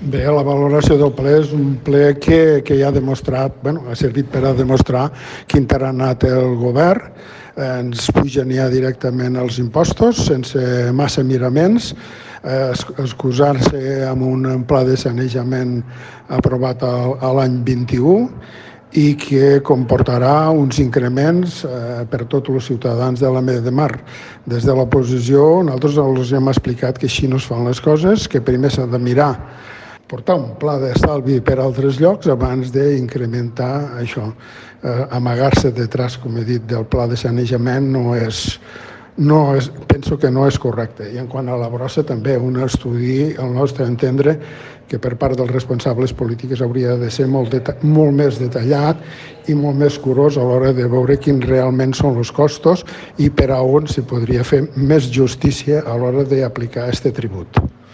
Bé, la valoració del ple és un ple que, que ja ha demostrat, bueno, ha servit per a demostrar quin tarannà té el govern. Eh, ens pugen ja directament els impostos sense massa miraments, eh, excusar-se amb un pla de sanejament aprovat a l'any 21 i que comportarà uns increments eh, per tots els ciutadans de la Meda de Mar. Des de l'oposició nosaltres els hem explicat que així no es fan les coses, que primer s'ha de mirar portar un pla d'estalvi per altres llocs abans d'incrementar això. Eh, Amagar-se detrás, com he dit, del pla de sanejament no és, no és, penso que no és correcte. I en quant a la brossa, també un estudi, al nostre entendre, que per part dels responsables polítics hauria de ser molt, molt més detallat i molt més curós a l'hora de veure quins realment són els costos i per a on s'hi podria fer més justícia a l'hora d'aplicar aquest tribut.